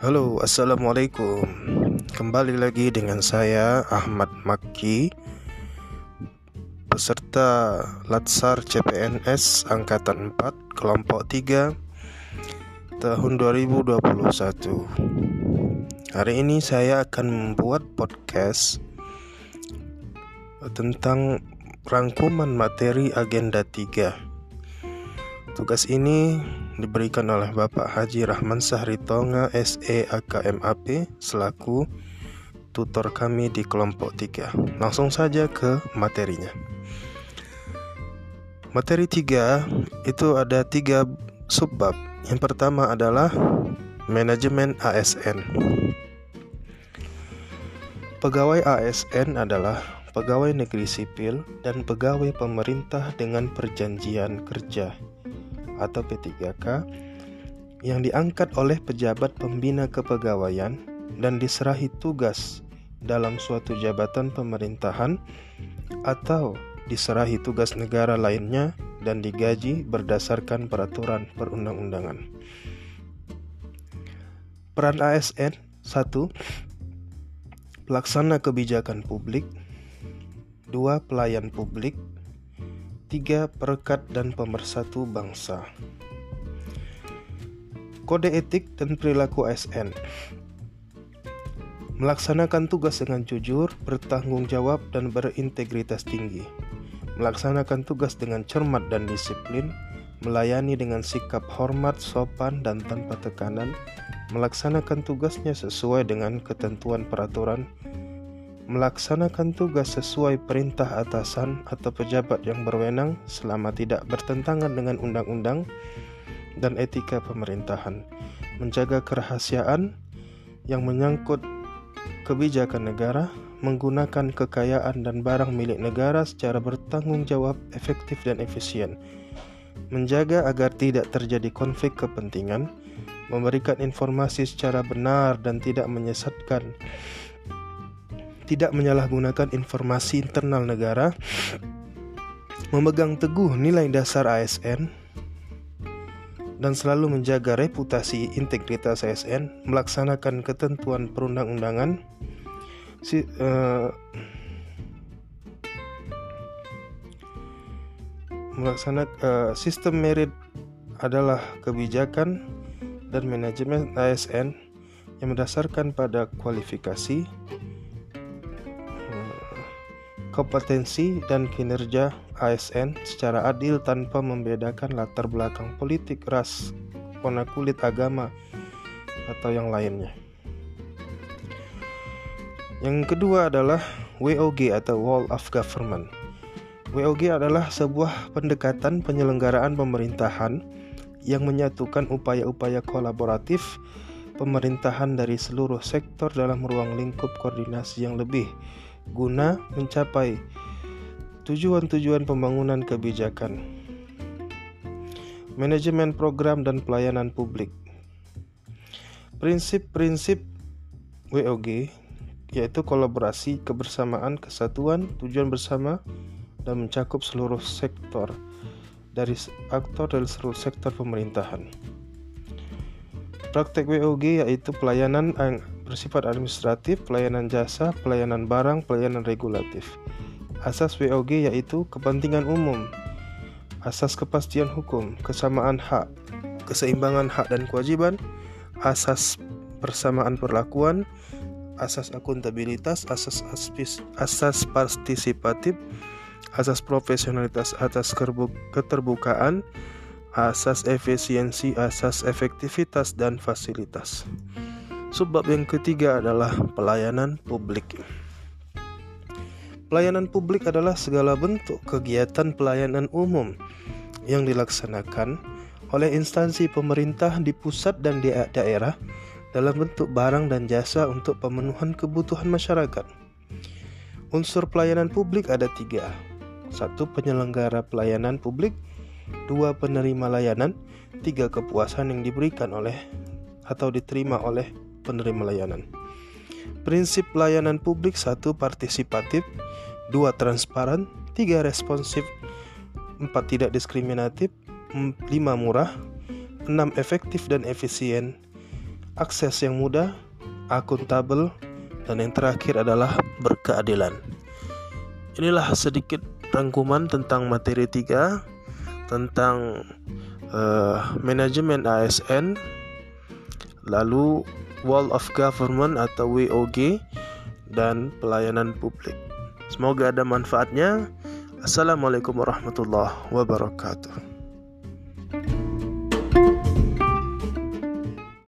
Halo, assalamualaikum. Kembali lagi dengan saya Ahmad Maki, peserta Latsar CPNS Angkatan 4 Kelompok 3 tahun 2021. Hari ini saya akan membuat podcast tentang rangkuman materi agenda 3. Tugas ini diberikan oleh Bapak Haji Rahman Sahri Tonga SE AKMAP selaku tutor kami di kelompok 3. Langsung saja ke materinya. Materi 3 itu ada tiga subbab. Yang pertama adalah manajemen ASN. Pegawai ASN adalah pegawai negeri sipil dan pegawai pemerintah dengan perjanjian kerja atau P3K yang diangkat oleh pejabat pembina kepegawaian dan diserahi tugas dalam suatu jabatan pemerintahan atau diserahi tugas negara lainnya dan digaji berdasarkan peraturan perundang-undangan. Peran ASN 1. Pelaksana kebijakan publik 2. Pelayan publik 3. Perekat dan pemersatu bangsa Kode etik dan perilaku ASN Melaksanakan tugas dengan jujur, bertanggung jawab, dan berintegritas tinggi Melaksanakan tugas dengan cermat dan disiplin Melayani dengan sikap hormat, sopan, dan tanpa tekanan Melaksanakan tugasnya sesuai dengan ketentuan peraturan melaksanakan tugas sesuai perintah atasan atau pejabat yang berwenang selama tidak bertentangan dengan undang-undang dan etika pemerintahan, menjaga kerahasiaan yang menyangkut kebijakan negara, menggunakan kekayaan dan barang milik negara secara bertanggung jawab, efektif, dan efisien, menjaga agar tidak terjadi konflik kepentingan, memberikan informasi secara benar dan tidak menyesatkan tidak menyalahgunakan informasi internal negara, memegang teguh nilai dasar ASN, dan selalu menjaga reputasi integritas ASN, melaksanakan ketentuan perundang-undangan, si, uh, melaksanakan uh, sistem merit adalah kebijakan dan manajemen ASN yang berdasarkan pada kualifikasi, kompetensi dan kinerja ASN secara adil tanpa membedakan latar belakang politik, ras, warna kulit, agama, atau yang lainnya. Yang kedua adalah WOG atau Wall of Government. WOG adalah sebuah pendekatan penyelenggaraan pemerintahan yang menyatukan upaya-upaya kolaboratif pemerintahan dari seluruh sektor dalam ruang lingkup koordinasi yang lebih guna mencapai tujuan-tujuan pembangunan kebijakan, manajemen program dan pelayanan publik. Prinsip-prinsip WOG yaitu kolaborasi, kebersamaan, kesatuan, tujuan bersama dan mencakup seluruh sektor dari aktor dari seluruh sektor pemerintahan. Praktek WOG yaitu pelayanan bersifat administratif, pelayanan jasa, pelayanan barang, pelayanan regulatif. Asas WOG yaitu kepentingan umum, asas kepastian hukum, kesamaan hak, keseimbangan hak dan kewajiban, asas persamaan perlakuan, asas akuntabilitas, asas aspis, asas partisipatif, asas profesionalitas, atas keterbukaan, asas efisiensi, asas efektivitas dan fasilitas. Sebab yang ketiga adalah pelayanan publik. Pelayanan publik adalah segala bentuk kegiatan pelayanan umum yang dilaksanakan oleh instansi pemerintah di pusat dan di daerah dalam bentuk barang dan jasa untuk pemenuhan kebutuhan masyarakat. Unsur pelayanan publik ada tiga. Satu, penyelenggara pelayanan publik. Dua, penerima layanan. Tiga, kepuasan yang diberikan oleh atau diterima oleh penerima layanan. Prinsip pelayanan publik satu partisipatif, dua transparan, tiga responsif, empat tidak diskriminatif, lima murah, enam efektif dan efisien, akses yang mudah, akuntabel, dan yang terakhir adalah berkeadilan. Inilah sedikit rangkuman tentang materi 3 tentang uh, manajemen ASN lalu Wall of Government atau WOG dan pelayanan publik. Semoga ada manfaatnya. Assalamualaikum warahmatullahi wabarakatuh.